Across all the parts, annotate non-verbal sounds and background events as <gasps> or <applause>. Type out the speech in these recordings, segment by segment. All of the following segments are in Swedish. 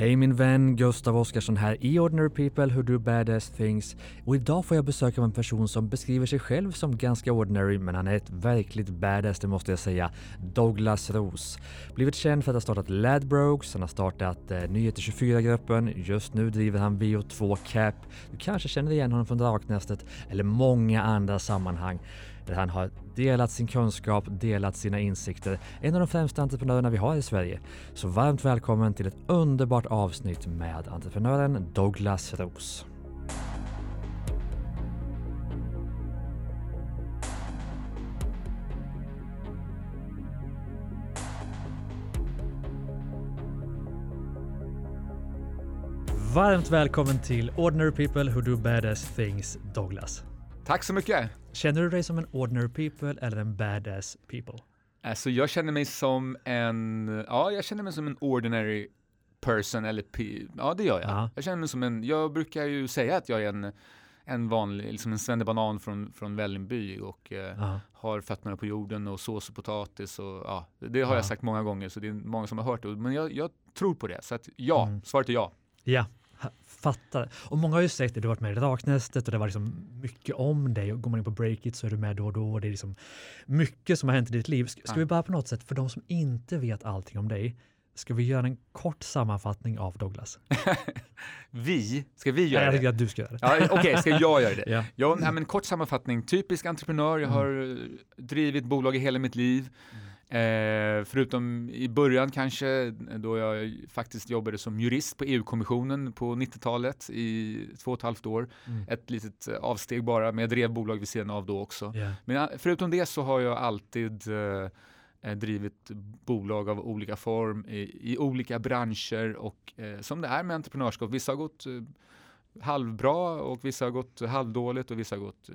Hej min vän Gustav Oskarsson här i Ordinary People Who Do Badass Things och idag får jag besök av en person som beskriver sig själv som ganska ordinary men han är ett verkligt badass det måste jag säga. Douglas Ros. Blivit känd för att ha startat Ladbrokes, han har startat eh, Nyheter 24-gruppen, just nu driver han VO2 Cap. Du kanske känner igen honom från Draknästet eller många andra sammanhang där han har delat sin kunskap, delat sina insikter. En av de främsta entreprenörerna vi har i Sverige. Så varmt välkommen till ett underbart avsnitt med entreprenören Douglas Ros. Varmt välkommen till Ordinary People Who Do Badass Things Douglas. Tack så mycket. Känner du dig som en ordinary people eller en badass people? Alltså jag känner mig som en, ja jag känner mig som en ordinary person eller, ja det gör jag. Ja. Jag känner mig som en, jag brukar ju säga att jag är en, en vanlig, liksom en svennebanan från, från Vällingby och eh, har fötterna på jorden och sås och potatis och ja, det har ja. jag sagt många gånger så det är många som har hört det. Men jag, jag tror på det, så att ja, mm. svaret är ja. Ja, fattar. Och många har ju sett det, du har varit med i Raknästet och det var liksom mycket om dig. Och går man in på Breakit så är du med då och då. Och det är liksom mycket som har hänt i ditt liv. Ska, ska vi bara på något sätt, för de som inte vet allting om dig, Ska vi göra en kort sammanfattning av Douglas? <laughs> vi? Ska vi göra det? Jag tycker att du ska göra det. ja, Okej, okay, ska jag göra det? <laughs> ja. Ja, men kort sammanfattning. Typisk entreprenör. Jag mm. har drivit bolag i hela mitt liv. Mm. Eh, förutom i början kanske, då jag faktiskt jobbade som jurist på EU-kommissionen på 90-talet i två och ett halvt år. Mm. Ett litet eh, avsteg bara, men jag drev bolag vid sidan av då också. Yeah. Men eh, förutom det så har jag alltid eh, eh, drivit bolag av olika form i, i olika branscher och eh, som det är med entreprenörskap, vissa har gått halvbra och vissa har gått halvdåligt och vissa har gått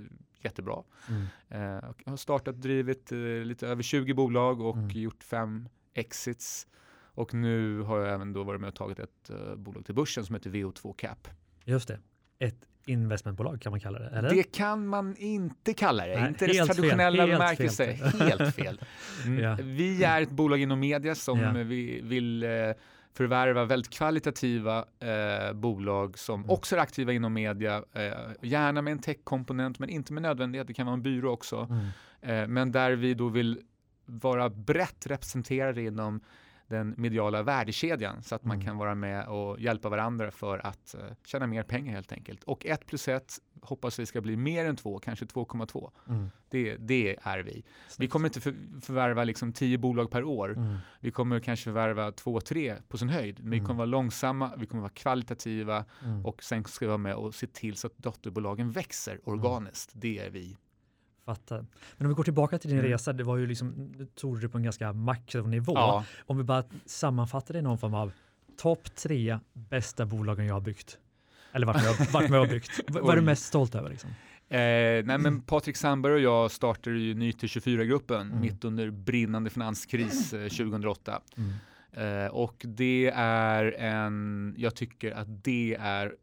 jättebra. Mm. Eh, har startat drivit eh, lite över 20 bolag och mm. gjort fem exits. Och nu har jag även då varit med och tagit ett uh, bolag till börsen som heter VO2 Cap. Just det. Ett investmentbolag kan man kalla det, eller? Det kan man inte kalla det, Nej, inte dess traditionella bemärkelse. Helt fel. <laughs> Mm. ja. Vi är ett bolag inom media som ja. vi vill uh, förvärva väldigt kvalitativa eh, bolag som mm. också är aktiva inom media, eh, gärna med en tech-komponent men inte med nödvändighet, det kan vara en byrå också. Mm. Eh, men där vi då vill vara brett representerade inom den mediala värdekedjan så att man mm. kan vara med och hjälpa varandra för att uh, tjäna mer pengar helt enkelt. Och 1 plus 1 hoppas vi ska bli mer än 2, kanske 2,2. Mm. Det, det är vi. Vi kommer inte för, förvärva liksom 10 bolag per år. Mm. Vi kommer kanske förvärva 2-3 på sin höjd. Men vi mm. kommer vara långsamma, vi kommer vara kvalitativa mm. och sen ska vi vara med och se till så att dotterbolagen växer organiskt. Det är vi. Fattar. Men om vi går tillbaka till din mm. resa, det var ju liksom, du tog det på en ganska makronivå. Ja. Om vi bara sammanfattar det i någon form av topp tre bästa bolagen jag har byggt. Eller varit med, varit med och byggt. <laughs> Vad är du mest stolt över? Liksom? Eh, nej men Patrik Sandberg och jag startade ju Nyter 24-gruppen mm. mitt under brinnande finanskris eh, 2008. Mm. Eh, och det är en, jag tycker att det är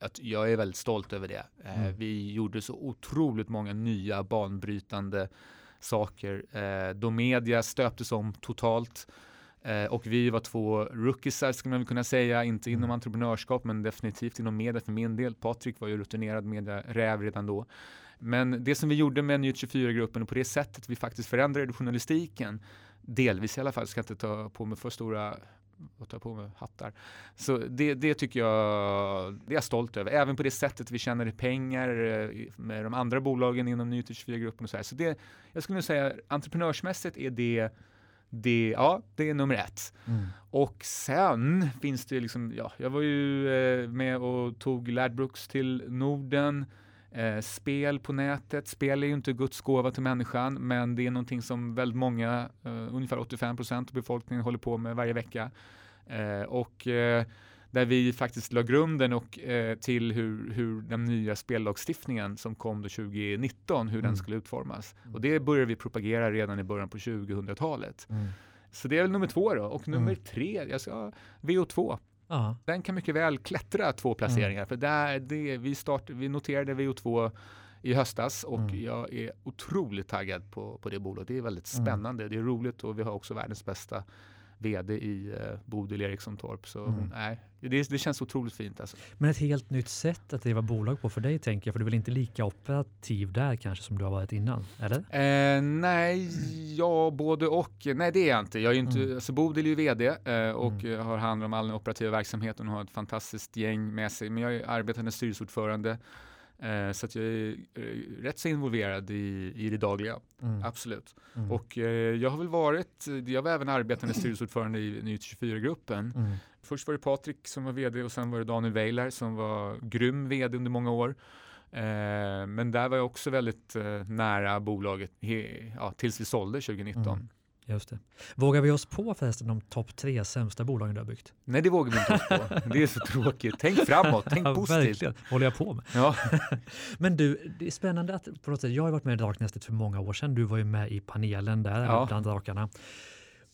att jag är väldigt stolt över det. Eh, mm. Vi gjorde så otroligt många nya banbrytande saker. Eh, då media stöptes om totalt eh, och vi var två rookiesar skulle man väl kunna säga, inte inom mm. entreprenörskap men definitivt inom media för min del. Patrik var ju rutinerad media-räv redan då. Men det som vi gjorde med Nyhet 24-gruppen och på det sättet vi faktiskt förändrade journalistiken, delvis i alla fall, ska inte ta på mig för stora och ta på mig hattar. Så det, det tycker jag, det är jag stolt över. Även på det sättet vi tjänar pengar eh, med de andra bolagen inom Nyheter 24-gruppen och så här. Så det, jag skulle säga entreprenörsmässigt är det det, ja, det är nummer ett. Mm. Och sen finns det liksom, ja, jag var ju eh, med och tog Ladbrokes till Norden. Eh, spel på nätet, spel är ju inte Guds gåva till människan, men det är någonting som väldigt många, eh, ungefär 85 procent av befolkningen håller på med varje vecka. Eh, och eh, där vi faktiskt la grunden och, eh, till hur, hur den nya spellagstiftningen som kom då 2019, hur mm. den skulle utformas. Och det började vi propagera redan i början på 2000-talet. Mm. Så det är väl nummer två då. Och nummer mm. tre, jag ska, VO2. Aha. Den kan mycket väl klättra två placeringar. Mm. För där, det, vi, start, vi noterade VO2 i höstas och mm. jag är otroligt taggad på, på det bolaget. Det är väldigt mm. spännande, mm. det är roligt och vi har också världens bästa vd i eh, Bodil Eriksson Torp. Så Mm. nej, det, det känns otroligt fint alltså. Men ett helt nytt sätt att driva bolag på för dig tänker jag, för du är väl inte lika operativ där kanske som du har varit innan? Eller? Eh, nej, ja, både och. Nej, det är jag inte. Jag är inte, Mm. alltså Bodil är ju vd eh, och Mm. har hand om all den operativa verksamheten och har ett fantastiskt gäng med sig. Men jag är arbetande styrelseordförande eh, så att jag är eh, rätt så involverad i, i det dagliga. Mm. Absolut. Mm. Och eh, jag har väl varit, jag var även arbetande <clears throat> styrelseordförande i Nytt 24-gruppen. Mm. Först var det Patrik som var vd och sen var det Daniel Weiler som var grym vd under många år. Eh, men där var jag också väldigt eh, nära bolaget he, ja, tills vi sålde 2019. Just det. Vågar vi oss på förresten de topp tre sämsta bolagen du har byggt? Nej, det vågar vi inte oss på. Det är så tråkigt. Tänk framåt, tänk Ja, positivt. verkligen, håller jag på med. Ja. <laughs> Men du, det är spännande att på något sätt, jag har varit med i Draknästet för många år sedan. Du var ju med i panelen där Ja. bland drakarna.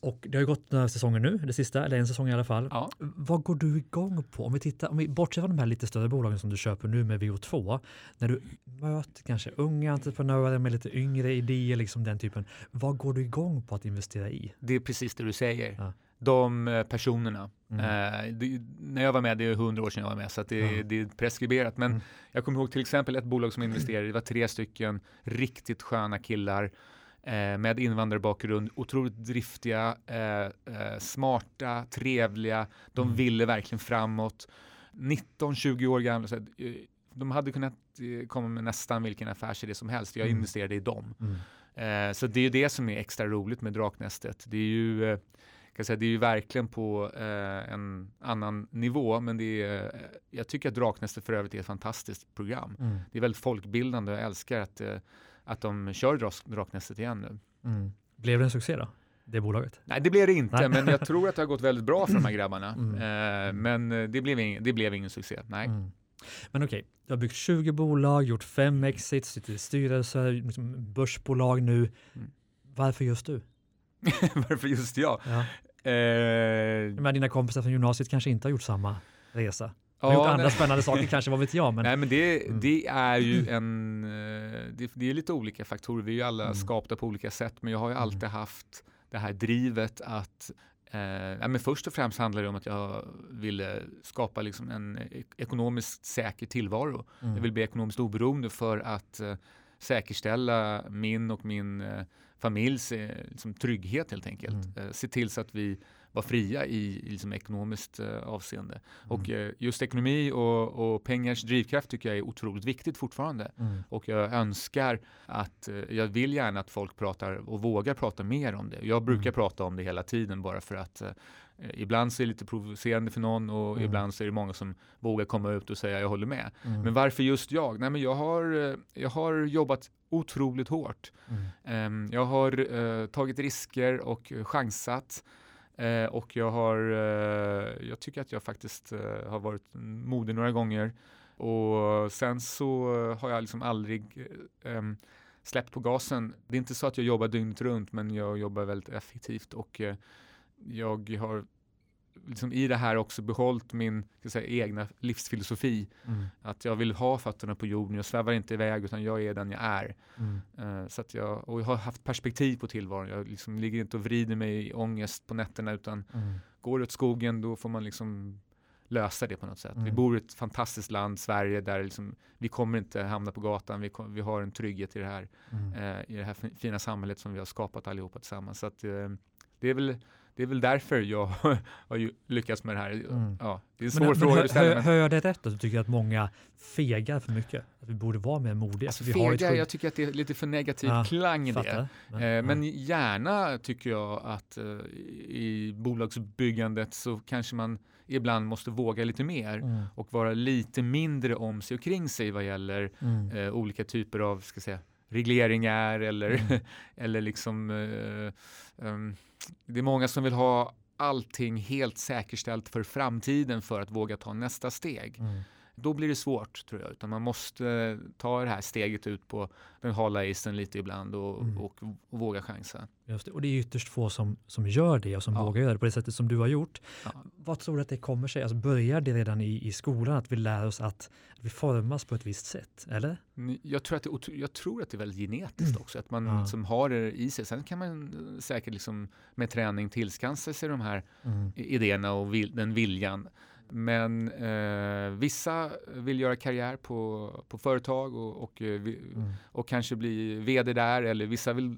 Och det har ju gått några säsonger nu, det sista, eller en säsong i alla fall. Ja. Vad går du igång på? Om vi, tittar, om vi bortser från de här lite större bolagen som du köper nu med VO2, när du möter kanske unga entreprenörer med lite yngre idéer, liksom den typen. Vad går du igång på att investera i? Det är precis det du säger. Ja. De eh, personerna. Mm. Eh, det, när jag var med, det är hundra år sedan jag var med, så det, Ja. det är preskriberat. Men Mm. jag kommer ihåg till exempel ett bolag som investerade, det var tre stycken riktigt sköna killar eh, med invandrarbakgrund, otroligt driftiga, eh, eh, smarta, trevliga. De Mm. ville verkligen framåt. 19-20 år gamla, så eh, de hade kunnat eh, komma med nästan vilken affärsidé som helst. Jag Mm. investerade i dem. Mm. Så det är ju det som är extra roligt med Draknästet. Det är ju, kan säga, det är ju verkligen på eh, en annan nivå, men det är, eh, jag tycker att Draknästet för övrigt är ett fantastiskt program. Mm. Det är väldigt folkbildande och jag älskar att, eh, att de kör Drak- Draknästet igen nu. Mm. Blev det en succé då? Det bolaget? Nej, det blev det inte, Nej. men jag <laughs> tror att det har gått väldigt bra för de här grabbarna. Mm. Eh, men eh, det blev, ing, det blev ingen succé. Nej. Mm. Men okej, du har byggt 20 bolag, gjort fem exits, sitter i styrelser, liksom börsbolag nu. Mm. Varför just du? <laughs> Varför just jag? Ja. Eh, Men dina kompisar från gymnasiet kanske inte har gjort samma resa. Har gjort ja, andra nej. spännande saker kanske, vad vet jag. Men, Nej men det, Mm. det är ju en, eh, det, det är lite olika faktorer. Vi är ju alla Mm. skapta på olika sätt, men jag har ju alltid haft det här drivet att Eh, ja, men först och främst handlar det om att jag ville skapa liksom en e- ekonomiskt säker tillvaro. mm. Jag vill bli ekonomiskt oberoende för att eh, säkerställa min och min eh, familjs eh, liksom, trygghet helt enkelt. Mm. Eh, se till så att vi var fria i, i liksom, ekonomiskt eh, avseende. Och eh, just ekonomi och, och pengars drivkraft tycker jag är otroligt viktigt fortfarande. Mm. Och jag önskar att, eh, jag vill gärna att folk pratar och vågar prata mer om det. Jag brukar Mm. prata om det hela tiden bara för att eh, ibland så är det lite provocerande för någon och Mm. ibland så är det många som vågar komma ut och säga jag håller med. Mm. Men varför just jag? Nej men jag har, eh, jag har jobbat otroligt hårt. Mm. Ehm, Jag har eh, tagit risker och chansat. Eh, och jag har, eh, jag tycker att jag faktiskt eh, har varit modig några gånger. Och sen så har jag liksom aldrig eh, släppt på gasen. Det är inte så att jag jobbar dygnet runt, men jag jobbar väldigt effektivt och eh, jag har liksom i det här också behållit min ska säga, egna livsfilosofi. Mm. Att jag vill ha fötterna på jorden, jag svävar inte iväg utan jag är den jag är. Mm. Eh, så att jag, och jag har haft perspektiv på tillvaron. Jag liksom ligger inte och vrider mig i ångest på nätterna utan Mm. går åt skogen då får man liksom lösa det på något sätt. Vi Mm. bor i ett fantastiskt land, Sverige, där liksom, vi kommer inte hamna på gatan. Vi, kom, vi har en trygghet i det här, eh, i det här fi- fina samhället som vi har skapat allihopa tillsammans. Så att, eh, det, är väl, det är väl därför jag <laughs> har lyckats med det här. Mm. Ja, det är en Men, svår men fråga hör, du ställer. hör, men- hör jag det rätt att du tycker att många fegar för mycket? Att vi borde vara mer modiga? Alltså, vi har ett jag tycker att det är lite för negativ Ja, klang i det. Fattar. Men, Eh, ja. Men gärna tycker jag att eh, i bolagsbyggandet så kanske man ibland måste våga lite mer Mm. och vara lite mindre om sig och kring sig vad gäller Mm. eh, olika typer av ska säga, regleringar eller, Mm. <laughs> eller liksom eh, ehm, det är många som vill ha allting helt säkerställt för framtiden för att våga ta nästa steg. Mm. Då blir det svårt tror jag. Utan man måste ta det här steget ut på den hala isen lite ibland och, mm. och, och, våga chansa. Just det. Och det är ytterst få som, som gör det och som ja. vågar göra det på det sättet som du har gjort. Ja. Vad tror du att det kommer sig? Alltså börjar det redan i, i skolan att vi lär oss att vi formas på ett visst sätt? Eller? Jag tror att det, jag tror att det är väldigt genetiskt mm. också, att man ja. som har det i sig. Sen kan man säkert liksom med träning tillskansa sig de här mm. idéerna och vil, den viljan. Men eh, vissa vill göra karriär på, på företag och, och, eh, mm. och kanske bli vd där eller vissa vill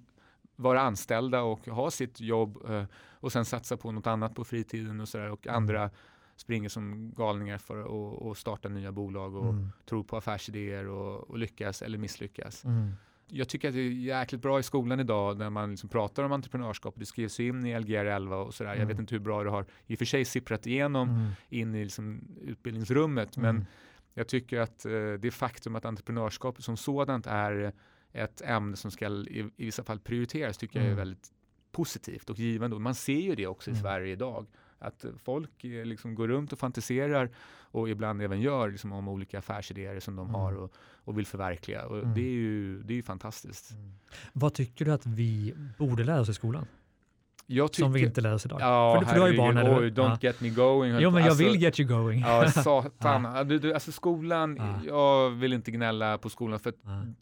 vara anställda och ha sitt jobb eh, och sen satsa på något annat på fritiden och sådär och mm. andra springer som galningar för att starta nya bolag och mm. tror på affärsidéer och, och lyckas eller misslyckas. Mm jag tycker att det är jäkligt bra i skolan idag när man liksom pratar om entreprenörskap. Det skrivs in i Lgr 11 och sådär. Mm. Jag vet inte hur bra det har i och för sig sipprat igenom mm. in i liksom utbildningsrummet. Men mm. jag tycker att eh, det faktum att entreprenörskap som sådant är ett ämne som ska i, i vissa fall prioriteras tycker jag är mm. väldigt positivt och givande. Och man ser ju det också i mm. Sverige idag. Att folk eh, liksom går runt och fantiserar och ibland även gör liksom om olika affärsidéer som de mm. har och, och, vill förverkliga. Och mm. det, är ju, det är ju fantastiskt. Mm. Vad tycker du att vi borde lära oss i skolan? Tycker, som vi inte oss idag. Ja, för, för du har ju barn. Oj, don't ja. get me going. Jo, men jag alltså, vill get you going. Ja, <laughs> satan. ja. Du, du, alltså skolan, ja. jag vill inte gnälla på skolan för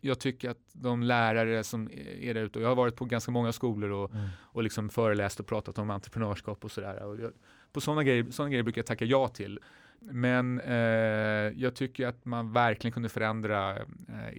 jag tycker att de lärare som är där ute, och jag har varit på ganska många skolor och, mm. och liksom föreläst och pratat om entreprenörskap och sådär. Och jag, på sådana grejer, såna grejer brukar jag tacka ja till. Men eh, jag tycker att man verkligen kunde förändra eh,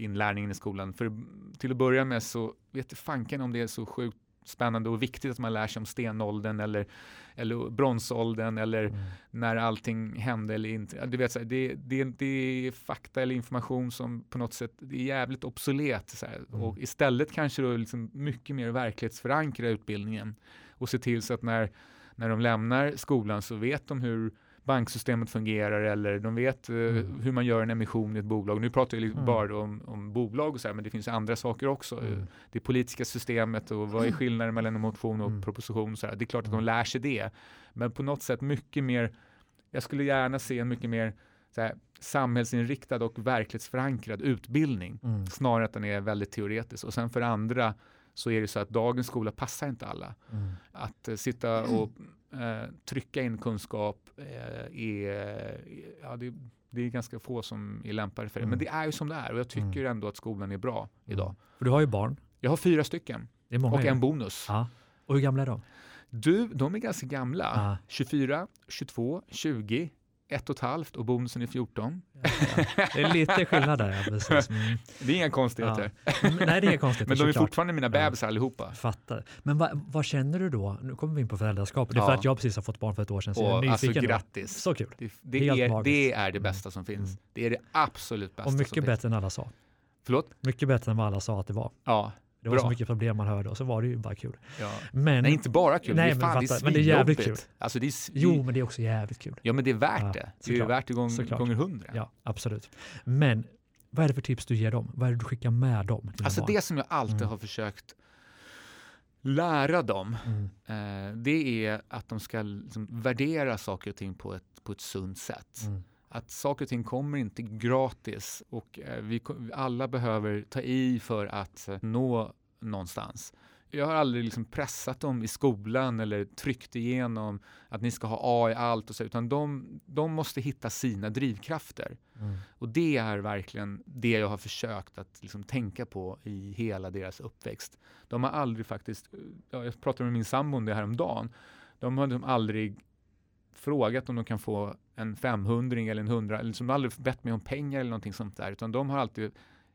inlärningen i skolan. För till att börja med så vet fanken om det är så sjukt spännande och viktigt att man lär sig om stenåldern eller, eller bronsåldern eller mm. när allting hände eller inte. Du vet, så här, det, det, det är fakta eller information som på något sätt är jävligt obsolet. Så mm. Och istället kanske då liksom mycket mer verklighetsförankra utbildningen och se till så att när, när de lämnar skolan så vet de hur banksystemet fungerar eller de vet uh, mm. hur man gör en emission i ett bolag. Nu pratar vi mm. bara om, om bolag och så här, men det finns andra saker också. Mm. Det politiska systemet och vad är skillnaden mellan en motion och mm. proposition. Så här. Det är klart att de mm. lär sig det. Men på något sätt mycket mer, jag skulle gärna se en mycket mer här, samhällsinriktad och verklighetsförankrad utbildning mm. snarare att den är väldigt teoretisk. Och sen för andra så är det så att dagens skola passar inte alla. Mm. Att uh, sitta och uh, trycka in kunskap uh, är, ja, det, det, är ganska få som är lämpade för det. Mm. Men det är ju som det är och jag tycker mm. ändå att skolan är bra mm. idag. För du har ju barn. Jag har fyra stycken och en bonus. Ja. Och hur gamla är de? Du, de är ganska gamla. Ja. 24, 22, 20, ett och ett halvt och bonusen är 14. Ja, ja. Det är lite skillnad där. Ja, precis. <laughs> Mm. Det är inga konstigheter. Nej, det är inga konstigheter. Men de är fortfarande mina bebisar allihopa. Fattar. Men vad, vad, känner du då? Nu kommer vi in på föräldraskap. Det är för att jag precis har fått barn för ett år sedan. Så och, jag är alltså grattis. Så kul. Det, det är, det är det bästa som finns. Mm. Det är det absolut bästa Och mycket bättre än alla sa. Förlåt? Mycket bättre än vad alla sa att det var. Ja, det var Bra. så mycket problem man hörde och så var det ju bara kul. Ja. Men, nej, inte bara kul. Nej, det är, fan, men, det är, men det är jävligt kul. Alltså, det är, jo, men det är också jävligt kul. Ja, men det är värt ja, det. Det är värt det gång, gånger hundra. Ja, absolut. Men vad är det för tips du ger dem? Vad är det du skickar med dem? Alltså barn? det som jag alltid mm. har försökt lära dem, mm. eh, det är att de ska liksom värdera saker och ting på ett, på ett sunt sätt. Mm att saker och ting kommer inte gratis och eh, vi alla behöver ta i för att eh, nå någonstans. Jag har aldrig liksom pressat dem i skolan eller tryckt igenom att ni ska ha A i allt och så, utan de, de måste hitta sina drivkrafter. Mm. Och det är verkligen det jag har försökt att liksom tänka på i hela deras uppväxt. De har aldrig faktiskt, jag pratade med min sambo om det här om dagen. de har liksom aldrig frågat om de kan få en 500 eller en 100, eller som aldrig bett mig om pengar eller någonting sånt där, utan de har alltid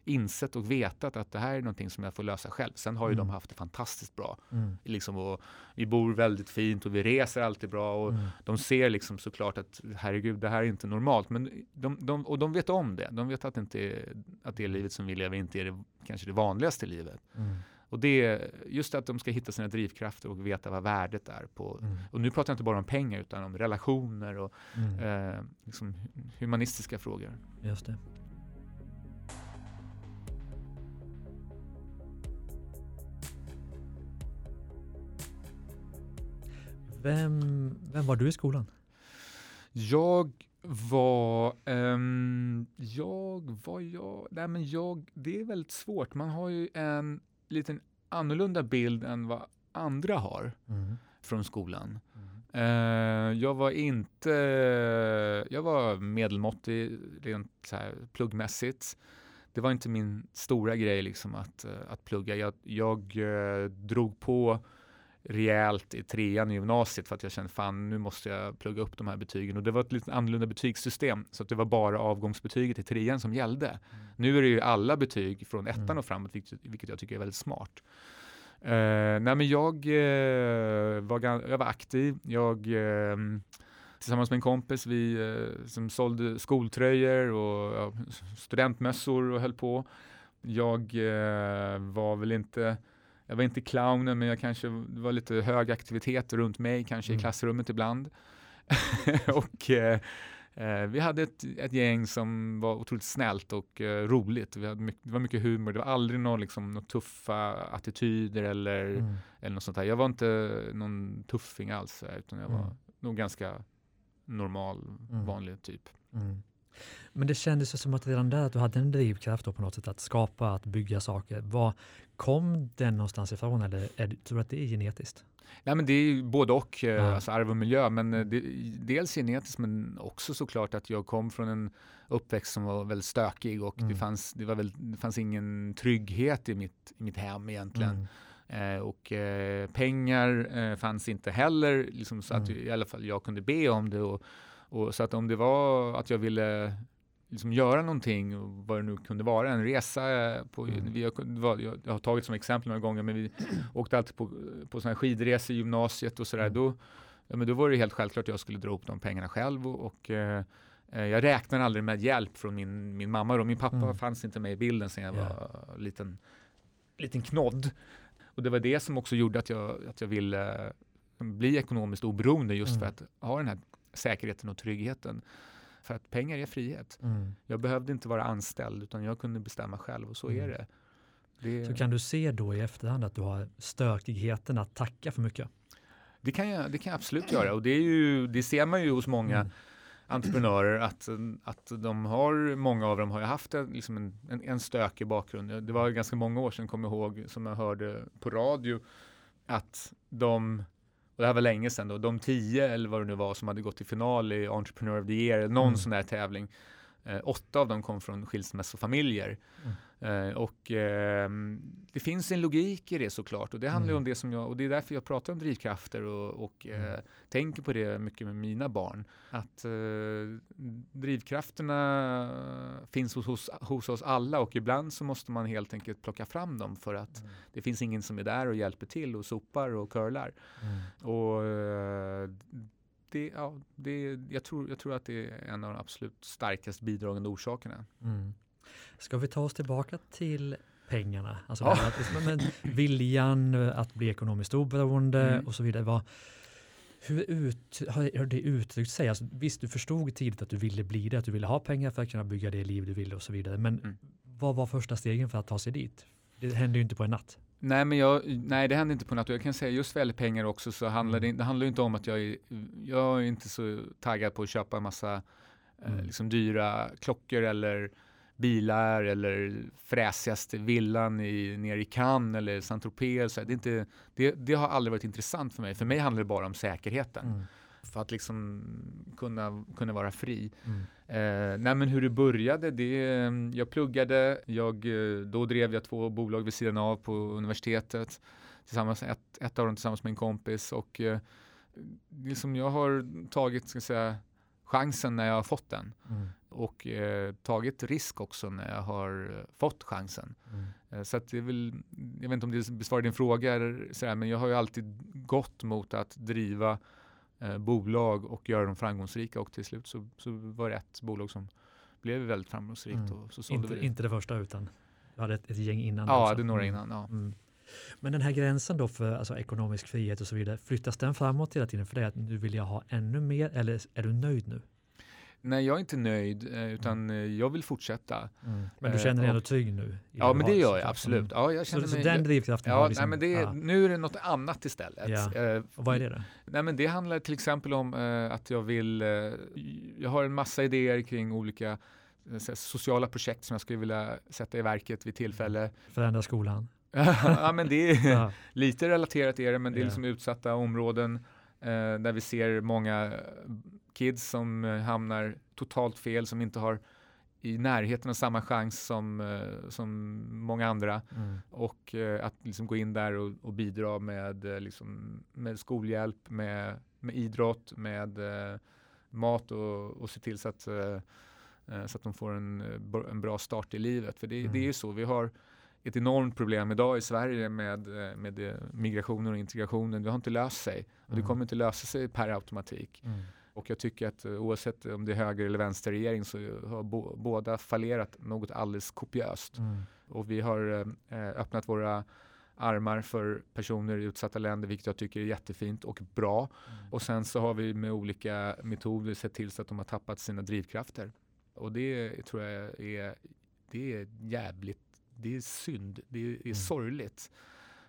insett och vetat att det här är någonting som jag får lösa själv. Sen har ju mm. de haft det fantastiskt bra. Mm. Liksom, och vi bor väldigt fint och vi reser alltid bra och mm. de ser liksom såklart att herregud, det här är inte normalt. Men de, de, och de vet om det. De vet att, det inte att det livet som vi lever inte är det, kanske det vanligaste livet. Mm. Och det är just att de ska hitta sina drivkrafter och veta vad värdet är. på. Mm. Och nu pratar jag inte bara om pengar utan om relationer och mm. eh, liksom humanistiska frågor. Just det. Vem, vem var du i skolan? Jag Vad um, jag, vad jag, nej men jag, det är väldigt svårt. Man har ju en liten annorlunda bild än vad andra har mm. från skolan. Mm. Uh, jag var inte, jag var medelmåttig rent så här, pluggmässigt. Det var inte min stora grej liksom att, uh, att plugga. Jag, jag uh, drog på rejält i trean i gymnasiet för att jag kände fan nu måste jag plugga upp de här betygen och det var ett lite annorlunda betygssystem så att det var bara avgångsbetyget i trean som gällde. Mm. Nu är det ju alla betyg från ettan mm. och framåt vilket, vilket jag tycker är väldigt smart. Uh, nej men jag, uh, var, jag var aktiv, jag uh, tillsammans med en kompis, vi som sålde skoltröjor och studentmössor och höll på. Jag var väl inte jag var inte clownen, men jag kanske var lite hög aktivitet runt mig, kanske mm. i klassrummet ibland. <laughs> och eh, eh, vi hade ett, ett, gäng som var otroligt snällt och eh, roligt. Vi hade mycket, det var mycket humor, det var aldrig någon, liksom, några tuffa attityder eller, mm. eller något sånt där. Jag var inte någon tuffing alls, utan jag var mm. nog ganska normal, mm. vanlig typ. Mm. Men det kändes som att redan där att du hade en drivkraft på något sätt att skapa, att bygga saker. Var kom den någonstans ifrån eller är, tror du att det är genetiskt? Nej, men det är både och, eh, ja. alltså arv och miljö. Men eh, det, dels genetiskt men också såklart att jag kom från en uppväxt som var väldigt stökig och mm. det, fanns, det, var väl, det fanns ingen trygghet i mitt, i mitt hem egentligen. Mm. Eh, och eh, pengar eh, fanns inte heller, liksom, så att mm. i alla fall jag kunde be om det. Och, och, så att om det var att jag ville liksom göra någonting, vad det nu kunde vara, en resa. På, mm. vi har, jag har tagit som exempel några gånger, men vi <clears throat> åkte alltid på, på sådana skidresor i gymnasiet och sådär. Mm. Då, ja, men då var det helt självklart att jag skulle dra upp de pengarna själv och, och eh, eh jag räknade aldrig med hjälp från min, min mamma. Och min pappa mm. fanns inte med i bilden sen jag yeah. var liten, liten knodd. Och det var det som också gjorde att jag, att jag ville bli ekonomiskt oberoende just mm. för att ha den här säkerheten och tryggheten. För att pengar är frihet. Mm. Jag behövde inte vara anställd utan jag kunde bestämma själv och så mm. är det. det. Så kan du se då i efterhand att du har stökigheten att tacka för mycket? Det kan jag, det kan jag absolut göra och det, är ju, det ser man ju hos många mm. entreprenörer att, att de har, många av dem har ju haft en, liksom en, en, en stökig bakgrund. Det var ganska många år sedan, kommer jag ihåg, som jag hörde på radio att de och det här var länge sedan då, de tio eller vad det nu var som hade gått till final i Entrepreneur of the Year, någon mm. sån där tävling. Eh, åtta av dem kom från skilsmässofamiljer. Mm. Eh, och eh, det finns en logik i det såklart och det handlar mm. om det som jag, och det är därför jag pratar om drivkrafter och, och mm. eh, tänker på det mycket med mina barn. Att eh, drivkrafterna finns hos, hos, hos, oss alla och ibland så måste man helt enkelt plocka fram dem för att mm. det finns ingen som är där och hjälper till och sopar och curlar. Mm. Och eh, det, ja, det, jag, tror, jag tror att det är en av de absolut starkast bidragande orsakerna. Mm. Ska vi ta oss tillbaka till pengarna? Alltså ja. att, men, viljan att bli ekonomiskt oberoende mm. och så vidare. Vad, hur ut, har det uttryckt sig? Alltså, visst, du förstod tidigt att du ville bli det, att du ville ha pengar för att kunna bygga det liv du ville och så vidare. Men mm. vad var första stegen för att ta sig dit? Det hände ju inte på en natt. Nej, men jag, nej, det hände inte på natt. Jag kan säga just vad gäller pengar också så handlar mm. det, det handlar inte om att jag är, jag är inte så taggad på att köpa en massa eh, mm. eh, liksom dyra klockor eller bilar eller fräsigaste villan i, nere i Cannes eller Saint-Tropez. Det, inte, det, det, har aldrig varit intressant för mig. För mig handlar det bara om säkerheten. Mm. För att liksom kunna, kunna vara fri. Mm. Eh, nej men hur det började, det, jag pluggade, jag, eh, då drev jag två bolag vid sidan av på universitetet. Tillsammans, ett, ett av dem tillsammans med en kompis. Och eh, liksom jag har tagit ska säga, chansen när jag har fått den. Mm. Och eh, tagit risk också när jag har fått chansen. Mm. Eh, så att det är väl, jag vet inte om det besvarar din fråga, eller sådär, men jag har ju alltid gått mot att driva eh, bolag och göra dem framgångsrika och till slut så, så var det ett bolag som blev väldigt framgångsrikt. Mm. Och så inte, det. inte det första utan du hade ett, ett gäng innan? Ja, det några mm. innan. Ja. Mm. Men den här gränsen då för alltså, ekonomisk frihet och så vidare, flyttas den framåt hela tiden för dig? Att nu vill jag ha ännu mer eller är du nöjd nu? Nej, jag är inte nöjd eh, utan mm. jag vill fortsätta. Mm. Men du känner dig ändå trygg nu? Ja, men det gör jag absolut. Ja, jag känner så, mig, så den drivkraften ja, liksom, nej, men det är, ja. Nu är det något annat istället. Ja. Och vad är det då? Nej, men det handlar till exempel om att jag vill jag har en massa idéer kring olika eh, sociala projekt som jag skulle vilja sätta i verket vid tillfälle. Förändra skolan? <laughs> ja, men det är <laughs> ja. lite relaterat är det, men det är liksom utsatta områden eh, där vi ser många kids som eh, hamnar totalt fel, som inte har i närheten av samma chans som, eh, som många andra. Mm. Och eh, att liksom gå in där och, och bidra med, eh, liksom, med skolhjälp, med, med idrott, med eh, mat och, och se till så att, eh, så att de får en, en bra start i livet. För det, mm. det är ju så, vi har ett enormt problem idag i Sverige med, med migrationen och integrationen. Det har inte löst sig och det mm. kommer inte lösa sig per automatik. Mm. Och jag tycker att eh, oavsett om det är höger eller vänsterregering så har bo, båda fallerat något alldeles kopiöst. Mm. Och vi har eh, öppnat våra armar för personer i utsatta länder, vilket jag tycker är jättefint och bra. Mm. Och sen så har vi med olika metoder sett till så att de har tappat sina drivkrafter. Och det tror jag är, det är jävligt, det är synd, det är, mm. sorgligt.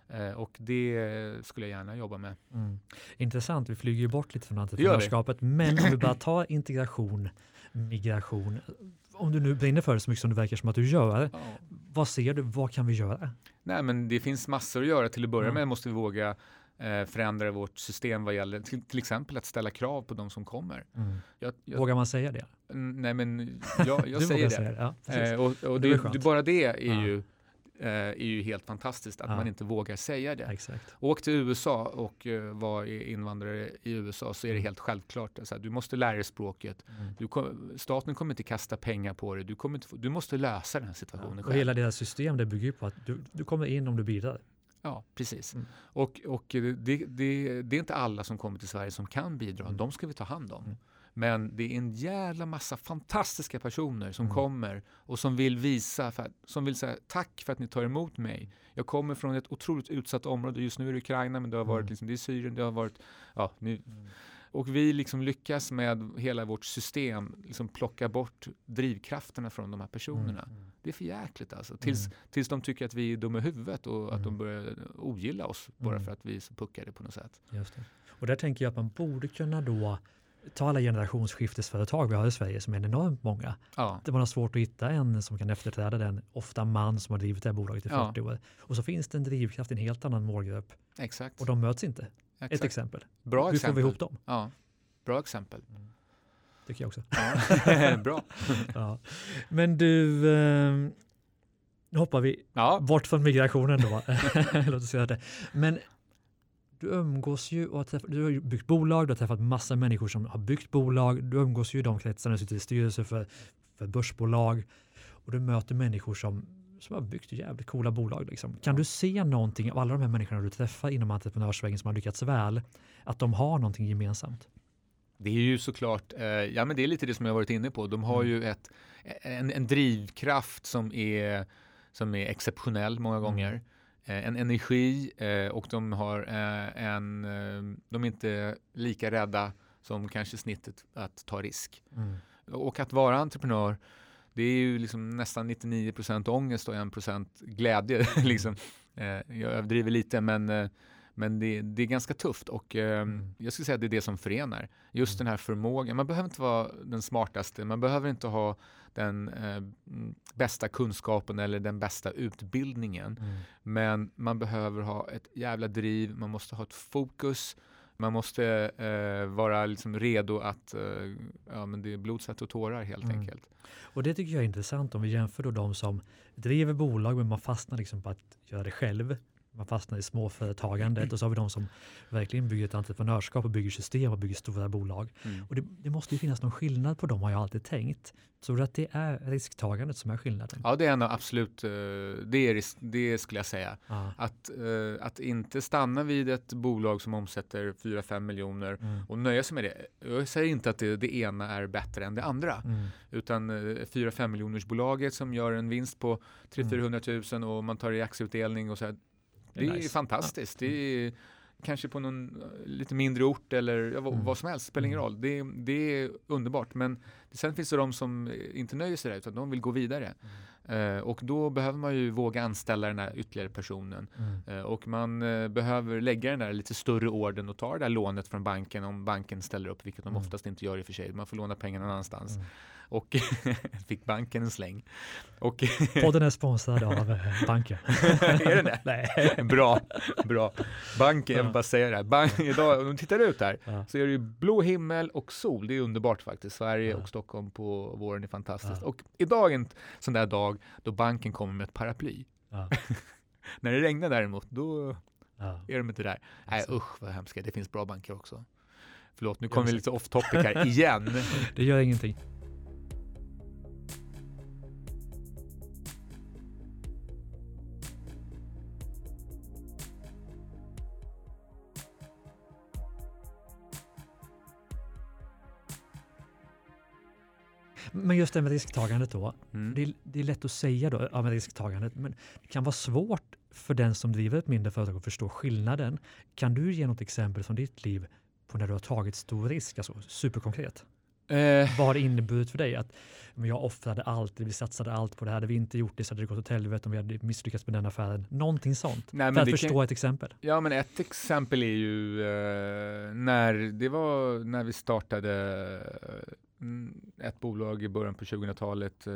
Eh, och det skulle jag gärna jobba med. Mm. Intressant, vi flyger ju bort lite från entreprenörskapet, men om vi bara tar integration, migration, om du nu brinner för det så mycket som det verkar som att du gör, ja. vad ser du, vad kan vi göra? Nej men det finns massor att göra, till att börja med måste vi våga eh, förändra vårt system vad gäller till, till, exempel att ställa krav på de som kommer. Mm. Jag, jag, vågar man säga det? Nej men jag, <laughs> jag säger det. Säga det. Ja, eh, och, och det, det, bara det är ja. ju eh, är ju helt fantastiskt att ja. man inte vågar säga det. Exakt. Åk till USA och uh, var invandrare i USA så är det mm. helt självklart. Alltså, du måste lära dig språket. Mm. Kom, staten kommer inte kasta pengar på dig. Du, kommer inte, du måste lösa den här situationen ja. Och hela deras system det bygger på att du, du kommer in om du bidrar. Ja, precis. Mm. Och, och det, det, det, är inte alla som kommer till Sverige som kan bidra. Mm. De ska vi ta hand om. Mm. Men det är en jävla massa fantastiska personer som mm. kommer och som vill visa, för, som vill säga tack för att ni tar emot mig. Jag kommer från ett otroligt utsatt område, just nu är det Ukraina men det har varit mm. liksom, det är Syrien, det har varit, ja, nu, mm. Och vi liksom lyckas med hela vårt system liksom plocka bort drivkrafterna från de här personerna. Mm. mm. Det är för jäkligt alltså. Tills, mm. tills de tycker att vi är dumma i huvudet och att de börjar ogilla oss bara för att vi är så puckade på något sätt. Just det. Och där tänker jag att man borde kunna då ta alla generationsskiftesföretag vi har i Sverige som är enormt många. Ja. Det var svårt att hitta en som kan efterträda den, ofta man som har drivit det här bolaget i 40 ja. år. Och så finns det en drivkraft i en helt annan målgrupp. Exakt. Och de möts inte. Exakt. Ett exempel. Bra Hur exempel. får vi ihop dem? Ja. Bra exempel. Mm. Tycker jag också. Ja. <laughs> Bra. <laughs> ja. Men du, eh, nu hoppar vi ja. bort från migrationen då. <laughs> Låt oss göra det. Men du umgås ju och träffat, du har byggt bolag, du har träffat massa människor som har byggt bolag, du umgås ju i de kretsarna, du sitter i styrelser för, för börsbolag och du möter människor som, som har byggt jävligt coola bolag. Liksom. Kan du se någonting av alla de här människorna du träffar inom entreprenörsvägen som har lyckats väl, att de har någonting gemensamt? Det är ju såklart, eh, ja men det är lite det som jag varit inne på. De har mm. ju ett, en, en drivkraft som är, som är exceptionell många mm. gånger. Eh, en energi eh, och de har eh, en, de är inte lika rädda som kanske snittet att ta risk. Mm. Och att vara entreprenör, det är ju liksom nästan 99% ångest och 1% glädje. <laughs> liksom. Jag överdriver lite men men det, det, är ganska tufft och eh, mm. jag skulle säga att det är det som förenar. Just mm. den här förmågan. Man behöver inte vara den smartaste, man behöver inte ha den eh, bästa kunskapen eller den bästa utbildningen. Mm. Men man behöver ha ett jävla driv, man måste ha ett fokus, man måste eh, vara liksom redo att, eh, ja men det är blod, svett och tårar helt mm. enkelt. Och det tycker jag är intressant om vi jämför då de som driver bolag men man fastnar liksom på att göra det själv man fastnar i småföretagandet <clears throat> och så har vi de som verkligen bygger ett entreprenörskap och bygger system och bygger stora bolag. Mm. Och det, det, måste ju finnas någon skillnad på dem har jag alltid tänkt. Tror du att det är risktagandet som är skillnaden? Ja, det är en absolut, eh, det, är, det skulle jag säga. Att, eh, att inte stanna vid ett bolag som omsätter 4-5 miljoner mm. och nöja sig med det. Jag säger inte att det, det ena är bättre än det andra, mm. utan 4-5 eh, miljoners bolaget som gör en vinst på 300-400 000 och man tar i aktieutdelning och så här, det är, nice. fantastiskt. Det är, kanske på någon eh, lite mindre ort eller ja, vad, Mm. vad som helst, spelar ingen Mm. roll. Det, det är underbart. Men sen finns det de som inte nöjer sig där utan de vill gå vidare. Eh, och då behöver man ju våga anställa den här ytterligare personen. Mm. Eh, och man eh, behöver lägga den där lite större orden och ta det där lånet från banken om banken ställer upp, vilket de Mm. oftast inte gör i och för sig. Man får låna pengar någon annanstans. Mm. Och <laughs> fick banken en släng. Och <laughs> Podden är sponsrad av eh, banken. <laughs> är den det? Nej. Bra, bra. Banken, jag vill Ja. bara säga det här. Bank, idag, om du tittar ut här Ja. så är det ju blå himmel och sol. Det är underbart faktiskt. Sverige Ja. och Stockholm på våren är fantastiskt. Ja. Och idag är en sån där dag då banken kommer med ett paraply. Ja. <laughs> När det regnar däremot, då Ja. är de inte där. Nej Alltså. usch vad hemskt. Det finns bra banker också. Förlåt, nu kommer vi lite off topic här igen. <laughs> Det gör ingenting. Men just det med risktagandet då. Mm. Det är, det är lätt att säga då, ja, med risktagandet, men det kan vara svårt för den som driver ett mindre företag att förstå skillnaden. Kan du ge något exempel från ditt liv på när du har tagit stor risk, alltså superkonkret? Eh, Vad har det inneburit för dig? Att jag offrade allt, vi satsade allt på det här. Hade vi inte gjort det så hade det gått åt helvete om vi hade misslyckats med den affären. Någonting sånt. nej, för att förstå kan, ett exempel. Ja, men ett exempel är ju eh, när det var när vi startade ett bolag i början på 2000-talet. Eh,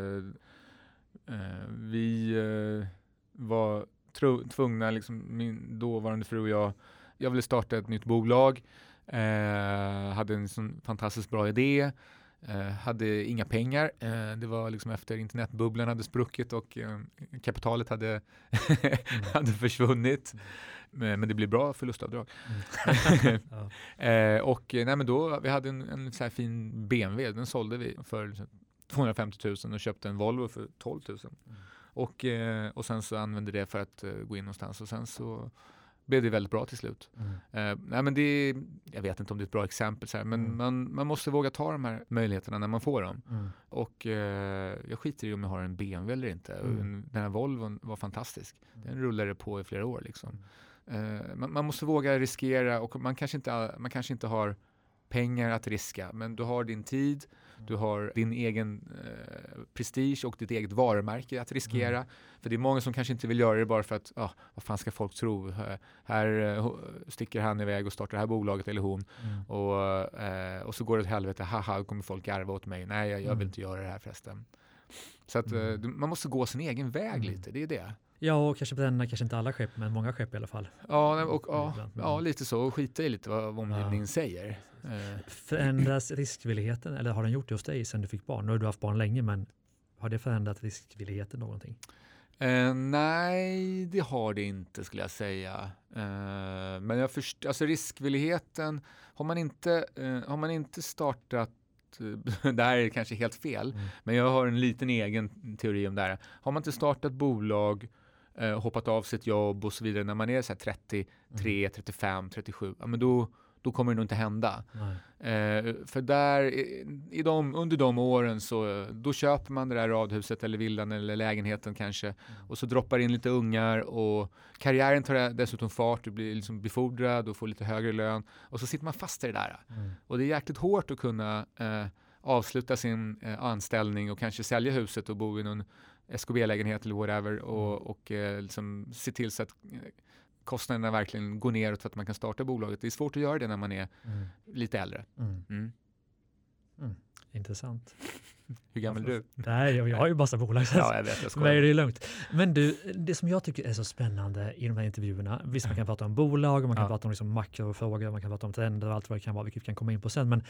eh, vi eh, var tro, tvungna, liksom, min dåvarande fru och jag, jag ville starta ett nytt bolag. Hade en sån fantastiskt bra idé. Hade inga pengar. Det var liksom efter internetbubblan hade spruckit och kapitalet hade, <laughs> hade försvunnit. Men, men det blir bra förlustavdrag. <laughs> <laughs> Ja. Eh, och eh, nej, men då, vi hade en, en så fin BMW, den sålde vi för liksom 250 000 och köpte en Volvo för 12 000. Mm. Och, eh, och sen så använde det för att eh, gå in någonstans och sen så blev det väldigt bra till slut. Mm. Eh, nej, men det, jag vet inte om det är ett bra exempel, så här, men Mm. man, man måste våga ta de här möjligheterna när man får dem. Mm. Och eh, jag skiter i om jag har en BMW eller inte. Mm. En- Den här Volvon var fantastisk. Mm. Den rullade på i flera år. Liksom. Eh, man, man måste våga riskera och man kanske, inte, man kanske inte har pengar att riska, men du har din tid, du har din egen eh, prestige och ditt eget varumärke att riskera. Mm. För det är många som kanske inte vill göra det bara för att, ah, vad fan ska folk tro? Här, här eh, sticker han iväg och startar det här bolaget eller hon Mm. och, eh, och så går det åt helvete, haha, kommer folk garva åt mig. Nej, jag, jag vill Mm. inte göra det här förresten. Så att eh, Mm. man måste gå sin egen väg Mm. lite, det är det. Ja, och kanske bränna, kanske inte alla skepp, men många skepp i alla fall. Ja, och, ja, ja, lite så. Och skita i lite vad omgivningen säger. Eh, Förändras <clears throat> riskvilligheten, eller har den gjort det hos dig sedan du fick barn? Nu har du haft barn länge, men har det förändrat riskvilligheten någonting? Eh, nej, det har det inte skulle jag säga. Eh, men jag först, alltså riskvilligheten, har man inte, eh, har man inte startat eh, <laughs> det här är kanske helt fel, Mm. men jag har en liten egen teori om det här. Har man inte startat bolag, eh, hoppat av sitt jobb och så vidare när man är så här 33, 35, 37, ja, men då, då kommer det nog inte hända. Eh, för där, i, de, under de åren så då köper man det där radhuset eller villan eller lägenheten kanske och så droppar in lite ungar och karriären tar dessutom fart, du blir liksom befordrad och får lite högre lön och så sitter man fast i det där. Mm. Och det är jäkligt hårt att kunna eh, avsluta sin eh, anställning och kanske sälja huset och bo i någon SKB-lägenhet eller whatever och, och eh, liksom se till så att eh, kostnaderna verkligen går neråt för att man kan starta bolaget. Det är svårt att göra det när man är Mm. lite äldre. Mm. Mm. Intressant. <laughs> Hur gammal är du? <laughs> Nej, jag, jag har ju massa bolag. så Ja, jag vet. Jag <laughs> är skojar. det ju lugnt. Men du, det som jag tycker är så spännande i de här intervjuerna, visst man kan prata om bolag man kan Ja. prata om liksom makrofrågor, man kan prata om trender och allt vad det kan vara, vilket vi kan komma in på sen. Men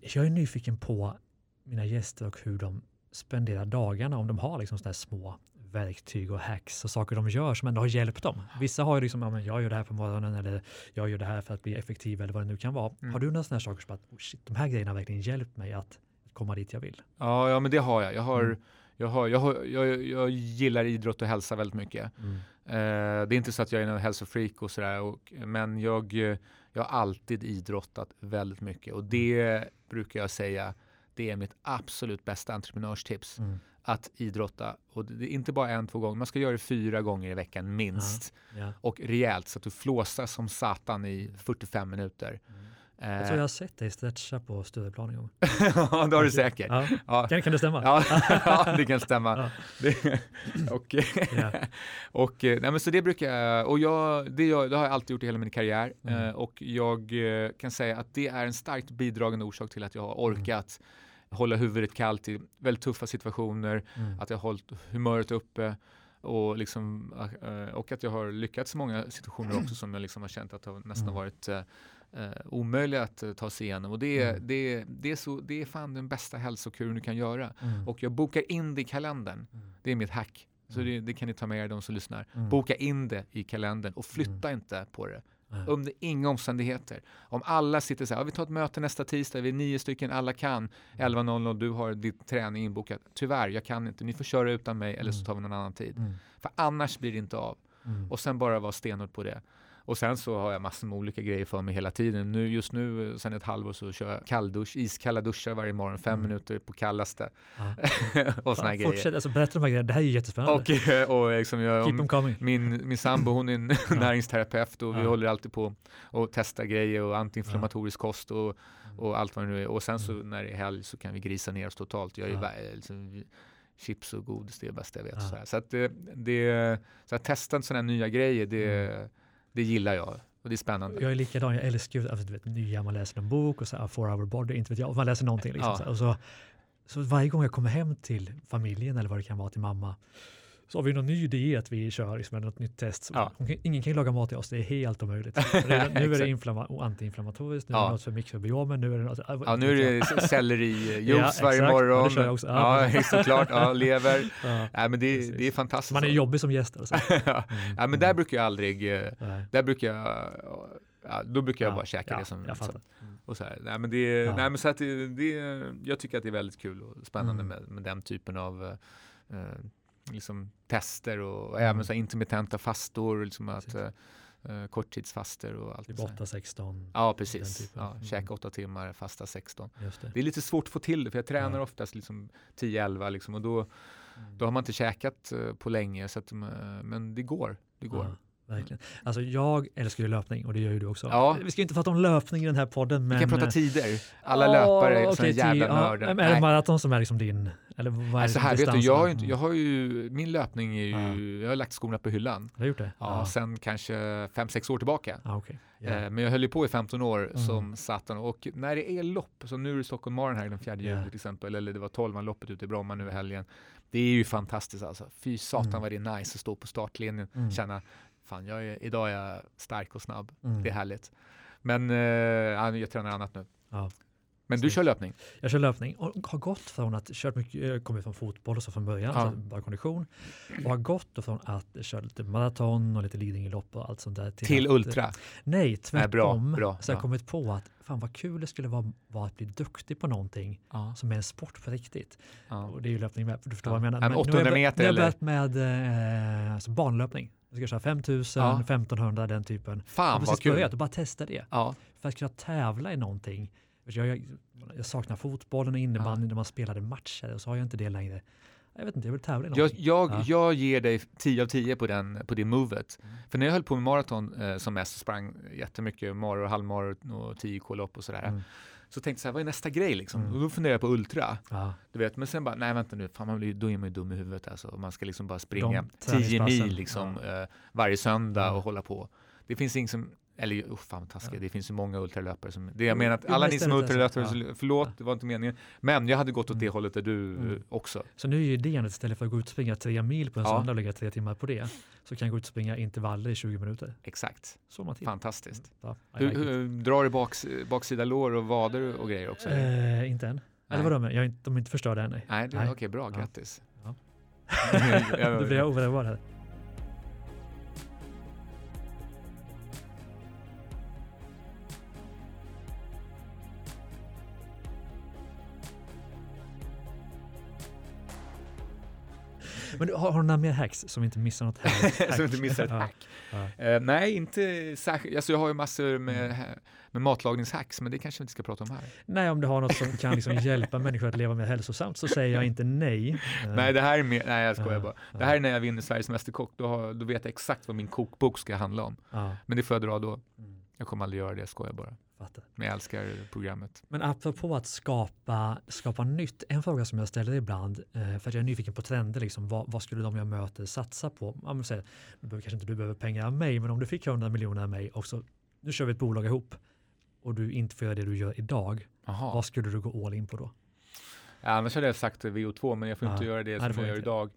jag är nyfiken på mina gäster och hur de spenderar dagarna, om de har liksom sådana små verktyg och hacks och saker de gör som ändå har hjälpt dem. Vissa har ju liksom, ja, men jag gör det här på morgonen eller jag gör det här för att bli effektiv eller vad det nu kan vara. Mm. Har du några sådana här saker som att oh shit, de här grejerna har verkligen hjälpt mig att komma dit jag vill? Ja, ja, men det har jag. Jag, har, Mm. jag, har, jag, har, jag, jag gillar idrott och hälsa väldigt mycket. Mm. Eh, det är inte så att jag är någon hälsofreak och sådär, och, men jag, eh, jag har alltid idrottat väldigt mycket och det brukar jag säga, det är mitt absolut bästa entreprenörstips. Mm. att idrotta. Och det är inte bara en, två gånger, man ska göra det fyra gånger i veckan minst. Ja. Och rejält så att du flåsar som satan i 45 minuter. Jag tror jag har sett dig stretcha på Stureplan en gång. <laughs> ja, det har du säkert. Ja. Ja. Kan, kan det stämma? Ja, <laughs> det kan stämma. Det, <laughs> och, Ja. och, eh, nej, men så det brukar jag, och jag, det, gör, det har jag alltid gjort i hela min karriär. Mm. Eh, och jag eh, kan säga att det är en starkt bidragande orsak till att jag har orkat hålla huvudet kallt i väldigt tuffa situationer, Mm. att jag har hållit humöret uppe och, liksom, eh, och att jag har lyckats i många situationer också som jag liksom har känt att har nästan Mm. varit eh, omöjliga att eh, ta sig igenom. Och det, är- Mm. det, det, är så, det är fan den bästa hälsokuren du kan göra. Mm. Och jag bokar in det i kalendern. Mm. Det är mitt hack. Så Mm. det, det kan ni ta med er de som lyssnar. Mm. Boka in det i kalendern och flytta inte på det. Under inga omständigheter. Om alla sitter så här, "Ja, vi tar ett möte nästa tisdag, vi är nio stycken, alla kan. 11.00, du har ditt träning inbokat. Tyvärr, jag kan inte. Ni får köra utan mig eller så tar vi någon annan tid. För annars blir det inte av. Och sen bara vara stenhård på det. Och sen så har jag massor med olika grejer för mig hela tiden. Nu, just nu, eh, sen ett halvår så kör jag kalldusch, iskalla duschar varje morgon, fem Mm. minuter på kallaste. Ja. <laughs> och såna här grejer. Fortsätt, alltså, berätta de här grejerna. Det här är ju jättespännande. Och, eh, och liksom jag, Keep them coming. min, min sambo hon är en <laughs> näringsterapeut och vi Ja. håller alltid på och testar grejer och antiinflammatorisk kost och, Mm. och allt vad det nu är. Och sen så när det är helg så kan vi grisa ner oss totalt. Jag är Ja. vä- liksom, chips och godis, det är det bästa jag vet. Ja. Så, här. så att det, det, så att testa sådana här nya grejer, det, Mm. Det gillar jag. Och det är spännande. Jag är likadan, jag älskar ju alltså, du vet, nya, man läser en bok och så här, four hour body, inte vet jag, man läser någonting. Liksom, Ja. så, och så, så varje gång jag kommer hem till familjen eller vad det kan vara till mamma så har vi någon ny diet vi kör, liksom, eller något nytt test. Ja. ingen kan ju laga mat till oss, det är helt omöjligt. Är, <laughs> nu är det inflamma- antiinflammatoriskt, nu är Ja. det något för mikrobiomen, nu är det något... Ja, nu är det sellerijuice <laughs> Ja, varje exakt. Ja, morgon. det kör jag också. Ja. Ja, <laughs> såklart. Ja, lever. Ja, Nej, men det, det är fantastiskt. man är jobbig som gäst. Alltså. ja, Mm. men där brukar jag aldrig, eh, Nej. där brukar jag, ja, då brukar jag Ja, bara käka ja, det som, jag som fattar. Och så här. Nej, men det, Ja. nej, men så att det, det, jag tycker att det är väldigt kul och spännande Mm. med, med den typen av eh, eh, liksom tester och, Mm. även så intermittenta fastor, liksom att, Precis. eh, eh, korttidsfaster och allt. Här. 8-16. Ja, precis. Ja, Mm. Käka åtta timmar, fasta 16. Just det. Det är lite svårt att få till det, för jag tränar Ja. oftast liksom 10-11 liksom, och då, Mm. då har man inte käkat eh, på länge, så att, eh, men det går. Det går. Ja, verkligen. Alltså jag älskar ju löpning och det gör ju du också. Ja. Vi ska inte prata om löpning i den här podden. Men, Vi kan prata eh, tider. Alla åh, löpare är såna jävla ja, nördar. men Är det maraton som är liksom din? Eller vad är Nej, så liksom här, vet du, jag har, ju Mm. jag har ju, min löpning är ju, Ja. jag har lagt skorna på hyllan. Har du gjort det? Ja, Sen kanske 5-6 år tillbaka. Ah. Ja. Eh, Men jag höll ju på i 15 år Mm. som satan och när det är lopp, som nu är det Stockholm Marathon här den 4 juli Ja. till exempel, eller det var 12 loppet ute i Bromma nu i helgen. Det är ju fantastiskt alltså. Fy satan Mm. vad det är nice att stå på startlinjen, Mm. känna fan jag är, idag är jag stark och snabb. Mm. Det är härligt. Men eh, ja, jag tränar annat nu. Ja. Men du kör löpning? Jag kör löpning och har gått från att kört mycket, jag kommer från fotboll och så från början, Ja. så bara kondition. Och har gått från att köra lite maraton och lite Lidingölopp och allt sånt där. Till att, ultra? Nej, tvärtom. bra, bra, så jag har ja. kommit på att fan vad kul det skulle vara, vara att bli duktig på någonting Ja. som är en sport på riktigt. Och det är ju löpning med, du förstår vad jag menar. Men nu har 800 jag, bör- meter Nu har jag börjat med eh, alltså banlöpning. Jag ska köra 5000, Ja. 1500, den typen. Jag Fan vad kul! börjat och bara testa det. Ja. För att kunna tävla i någonting. Jag, jag, jag saknar fotbollen och innebandyn när man spelade matcher och så har jag inte det längre. Jag vet inte, jag vill tävla i Jag, någonting. jag, Ja. jag ger dig 10 av 10 på, den, på det movet. Mm. För när jag höll på med maraton eh, som mest, sprang jättemycket maror, halvmaror och 10k-lopp och sådär. Mm. Så tänkte jag så här, vad är nästa grej liksom? Mm. Och då funderade jag på ultra. Ja. Du vet, men sen bara, nej vänta nu, fan, man blir, då är man ju dum i huvudet alltså. Man ska liksom bara springa De 10 träningspassen, mil liksom, eh, varje söndag Ja. och hålla på. Det finns ingen som, eller oh, fan taskigt, Ja. det finns ju många ultralöpare som, det jag menar att alla ni som är ultralöpare, ja. förlåt, Ja. det var inte meningen. Men jag hade gått åt det Mm. hållet där du Mm. eh, också. Så nu är ju idén att istället för att gå ut och springa tre mil på en Ja. söndag och lägga tre timmar på det, så kan jag gå ut och springa intervaller i 20 minuter. Exakt, Så man till. fantastiskt. Ja, I Hur, like it. hur, drar du baks, baksida lår och vader och grejer också? Eh, inte än. Eller Nej. vadå, men jag de är inte förstörda än. Nej. Nej, det- Nej. okej, bra, Ja. grattis. Ja. <laughs> Ja, Då <laughs> blir jag oroad här. Men har, har du några mer hacks som inte missar något <laughs> hack? som inte missar ett hack? Uh, nej, inte särskilt. Alltså jag har ju massor med, mm. med matlagningshacks, men det kanske vi inte ska prata om här. Nej, om du har något som kan liksom <laughs> hjälpa människor att leva mer hälsosamt så säger jag inte nej. nej, det här är mer, nej jag skojar bara. Det här är när jag vinner Sveriges Mästerkock, då, då vet jag exakt vad min kokbok ska handla om. Men det får jag dra då. Mm. Jag kommer aldrig göra det, jag skojar bara. Fattar. Men jag älskar programmet. Men apropå att skapa, skapa nytt, en fråga som jag ställer ibland, eh, för att jag är nyfiken på trender, liksom, vad, vad skulle de jag möter satsa på? Ja, men säg, du behöver, kanske inte du behöver pengar av mig, men om du fick 100 miljoner av mig och så, nu kör vi ett bolag ihop och du inte får göra det du gör idag, Aha. vad skulle du gå all in på då? Ja, annars hade jag sagt VO2, men jag får ja. inte göra det som jag gör idag.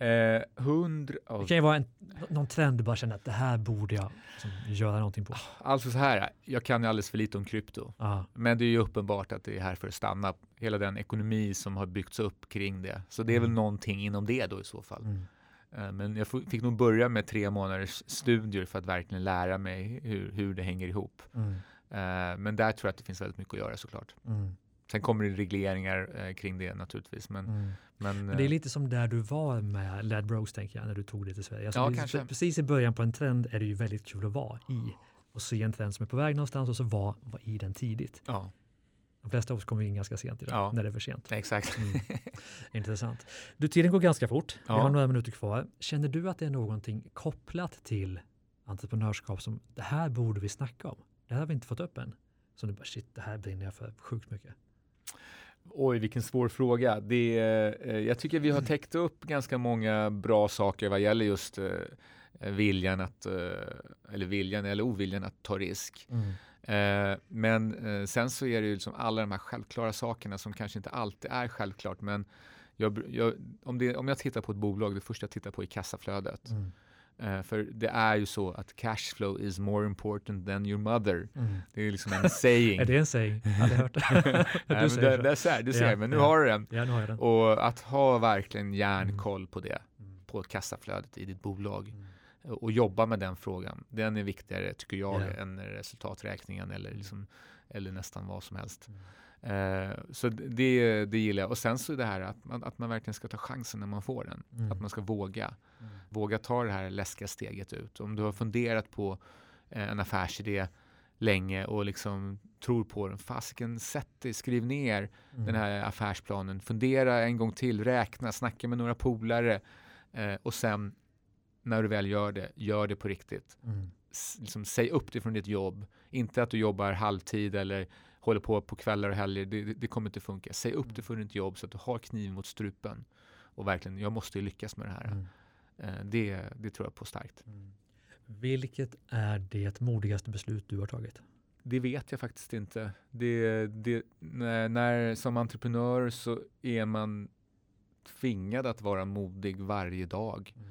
Eh, hundra, Det kan ju vara en, någon trend du bara känner att det här borde jag liksom, göra någonting på. Alltså så här, jag kan ju alldeles för lite om krypto. Ah. Men det är ju uppenbart att det är här för att stanna. Hela den ekonomi som har byggts upp kring det. Så det är mm. väl någonting inom det då i så fall. Mm. Eh, men jag fick nog börja med tre månaders studier för att verkligen lära mig hur, hur det hänger ihop. Mm. Eh, men där tror jag att det finns väldigt mycket att göra såklart. Mm. Sen kommer det regleringar eh, kring det naturligtvis. Men, mm. men, men, det är eh, lite som där du var med Ladbrokes tänker jag, när du tog det till Sverige. Alltså, ja, kanske. Precis i början på en trend är det ju väldigt kul att vara i och se en trend som är på väg någonstans och så vara var i den tidigt. Ja. De flesta av oss kommer in ganska sent idag, ja. när det är för sent. Exakt. Mm. <laughs> Intressant. Du, tiden går ganska fort. Ja. Vi har några minuter kvar. Känner du att det är någonting kopplat till entreprenörskap som det här borde vi snacka om? Det här har vi inte fått upp än. Som du bara, shit, det här brinner jag för sjukt mycket. Oj, vilken svår fråga. Det, eh, jag tycker vi har täckt upp ganska många bra saker vad gäller just eh, viljan att, eh, eller viljan eller oviljan att ta risk. Mm. Eh, men eh, sen så är det ju liksom alla de här självklara sakerna som kanske inte alltid är självklart. Men jag, jag, om, det, om jag tittar på ett bolag, det första jag tittar på är kassaflödet. Mm. Uh, för det är ju så att cash flow is more important than your mother. Mm. Det är liksom en <laughs> saying. är det en saying? Jag hade <laughs> hört <laughs> det. Nej, säger det, det, ser, du ser, ja, men nu ja. har du den. Ja, nu har jag den. Och att ha verkligen järnkoll mm. på det, mm. på kassaflödet i ditt bolag mm. och jobba med den frågan. Den är viktigare, tycker jag, yeah. än resultaträkningen eller, liksom, eller nästan vad som helst. Eh, så det, det gillar jag. Och sen så det här att man, att man verkligen ska ta chansen när man får den. Mm. Att man ska våga. Mm. Våga ta det här läskiga steget ut. Om du har funderat på eh, en affärsidé länge och liksom tror på den. Fasiken, sätt dig, skriv ner mm. den här affärsplanen. Fundera en gång till, räkna, snacka med några polare. Eh, och sen när du väl gör det, gör det på riktigt. Mm. S liksom, säg upp dig från ditt jobb. Inte att du jobbar halvtid eller håller på på kvällar och helger. Det, det, kommer inte funka. Säg upp det för ditt jobb så att du har kniv mot strupen. Och verkligen, jag måste lyckas med det här. Mm. Eh, det, det tror jag på starkt. Mm. Vilket är det modigaste beslut du har tagit? Det vet jag faktiskt inte. Det, det, när, när, som entreprenör så är man tvingad att vara modig varje dag. Mm.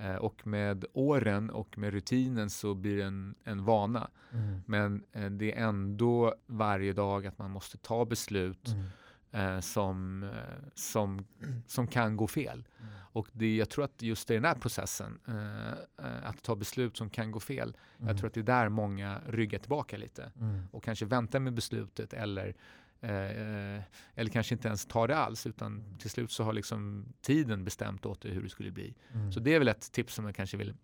Eh, och med åren och med rutinen så blir det en, en vana. Mm. Men eh, det är ändå varje dag att man måste ta beslut mm. eh, som, eh, som, som kan gå fel. Mm. Och det, jag tror att just i den här processen, eh, eh, att ta beslut som kan gå fel, jag mm. tror att det är där många ryggar tillbaka lite mm. och kanske väntar med beslutet eller Eh, eller kanske inte ens tar det alls utan till slut så har liksom tiden bestämt åt dig hur det skulle bli. Mm. Så det är väl ett tips som jag kanske vill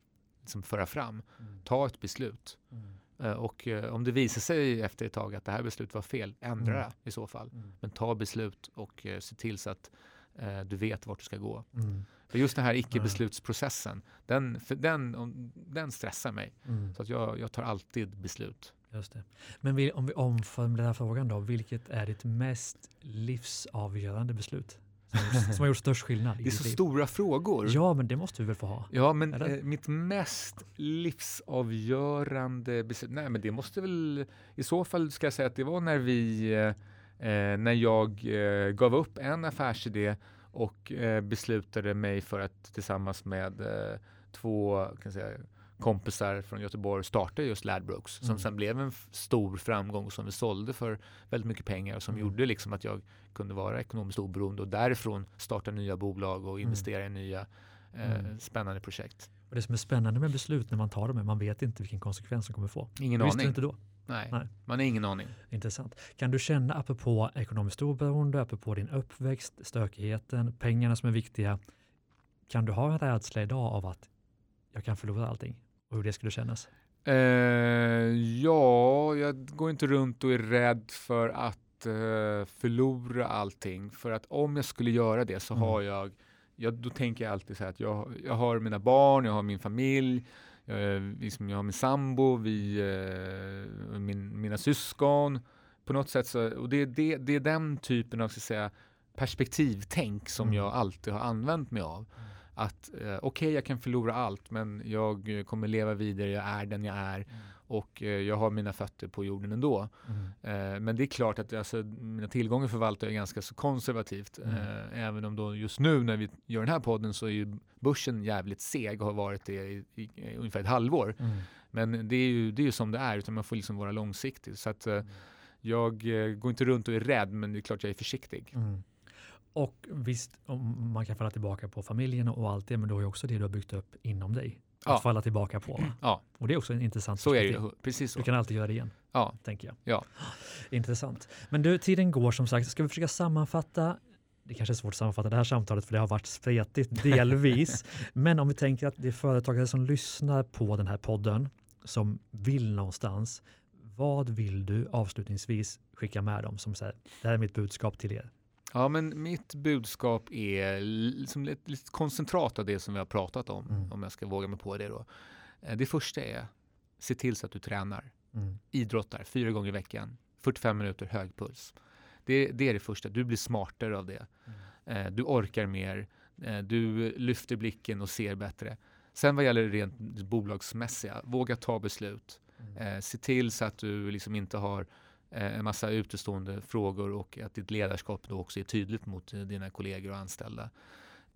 liksom föra fram. Mm. Ta ett beslut. Mm. Eh, och eh, om det visar sig efter ett tag att det här beslutet var fel, ändra mm. i så fall. Mm. Men ta beslut och eh, se till så att eh, du vet vart du ska gå. Mm. För just den här icke-beslutsprocessen, den, den, den stressar mig. Så att jag, jag tar alltid beslut. Just det. Men vi, om vi omformulerar frågan då, vilket är ditt mest livsavgörande beslut? Som, som har gjort störst skillnad? Det är så liv? stora frågor. Ja, men det måste vi väl få ha? Ja, men eh, mitt mest livsavgörande beslut, nej men det måste väl, i så fall ska jag säga att det var när vi, eh, eh när jag eh, gav upp en affärsidé och eh, beslutade mig för att tillsammans med eh, två, kan jag säga, kompisar från Göteborg startade just Ladbrokes mm. som sen blev en stor framgång som vi sålde för väldigt mycket pengar och som mm. gjorde liksom att jag kunde vara ekonomiskt oberoende och därifrån starta nya bolag och mm. investera mm. i nya eh, mm. spännande projekt. Och det som är spännande med beslut när man tar dem är man vet inte vilken konsekvens de kommer få. Ingen Visste aning. inte då? Nej, Nej, man har ingen aning. Intressant. Kan du känna, apropå ekonomiskt oberoende, apropå din uppväxt, stökigheten, pengarna som är viktiga, Kan du ha en rädsla idag av att jag kan förlora allting och hur det skulle kännas? Eh, ja, jag går inte runt och är rädd för att eh, förlora allting. För att om jag skulle göra det så Mm. har jag, jag, då tänker jag alltid så här att jag, jag har mina barn, jag har min familj, jag, liksom, jag har min sambo, vi, eh, min, mina syskon. På något sätt så, och det, det, det är den typen av så att säga, perspektivtänk som Mm. jag alltid har använt mig av. Att eh, okej, jag kan förlora allt, men jag eh, kommer leva vidare, jag är den jag är och eh, jag har mina fötter på jorden ändå. Mm. Eh, men det är klart att alltså, mina tillgångar förvaltar jag ganska så konservativt. Mm. Eh, även om då just nu när vi gör den här podden så är ju börsen jävligt seg och har varit det i, i, i ungefär ett halvår. Mm. Men det är ju det är ju som det är, utan man får liksom vara långsiktig. Så att eh, jag eh, går inte runt och är rädd, men det är klart jag är försiktig. Och visst, om man kan falla tillbaka på familjen och allt det, men då är också det du har byggt upp inom dig. Att Ja. falla tillbaka på. Ja, Och det är också en intressant så är det perspektiv. Precis så. Du kan alltid göra det igen, Ja, tänker jag. Ja. <gasps> Intressant. Men du, tiden går som sagt. Ska vi försöka sammanfatta? Det kanske är svårt att sammanfatta det här samtalet för det har varit spretigt <laughs> delvis. Men om vi tänker att det är företagare som lyssnar på den här podden som vill någonstans. Vad vill du avslutningsvis skicka med dem som säger det här är mitt budskap till er? Ja, men mitt budskap är liksom ett litet koncentrat av det som vi har pratat om, Mm. om jag ska våga mig på det då. Eh, Det första är, se till så att du tränar. Mm. Idrottar fyra gånger i veckan, 45 minuter hög puls. Det, det är det första, du blir smartare av det. Eh, Du orkar mer, eh, du lyfter blicken och ser bättre. Sen vad gäller det rent bolagsmässiga, våga ta beslut. Eh, se till så att du liksom inte har en massa utestående frågor och att ditt ledarskap då också är tydligt mot eh, dina kollegor och anställda.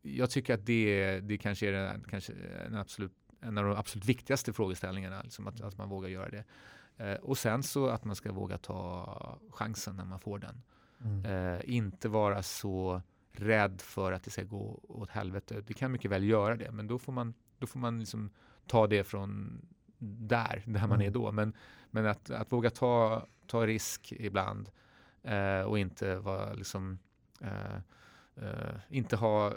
Jag tycker att det, det kanske är den, kanske en, absolut, en av de absolut viktigaste frågeställningarna, liksom att, att man vågar göra det. Eh, och sen så att man ska våga ta chansen när man får den. Mm. Eh, inte vara så rädd för att det ska gå åt helvete. Det kan mycket väl göra det, men då får man, då får man liksom ta det från där, där man Mm. är då. Men, men att, att våga ta, ta risk ibland eh, och inte vara liksom eh, eh, inte ha eh,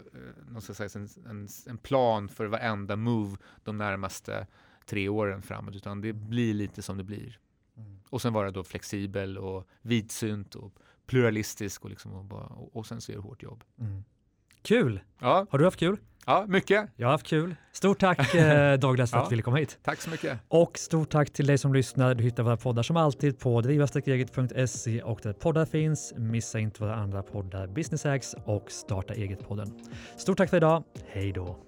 någon ska säga, en, en, en plan för varenda move de närmaste tre åren framåt, utan det blir lite som det blir. Mm. Och sen vara då flexibel och vidsynt och pluralistisk och, liksom och, bara, och, och sen så är det hårt jobb. Mm. Kul! Ja, Har du haft kul? Ja mycket. Jag har haft kul. Stort tack eh, <laughs> Douglas för att Ja. du ville komma hit. Tack så mycket. Och stort tack till dig som lyssnar. Du hittar våra poddar som alltid på driva-eget.se och där poddar finns. Missa inte våra andra poddar Business Hacks och Starta eget-podden. Stort tack för idag. Hej då!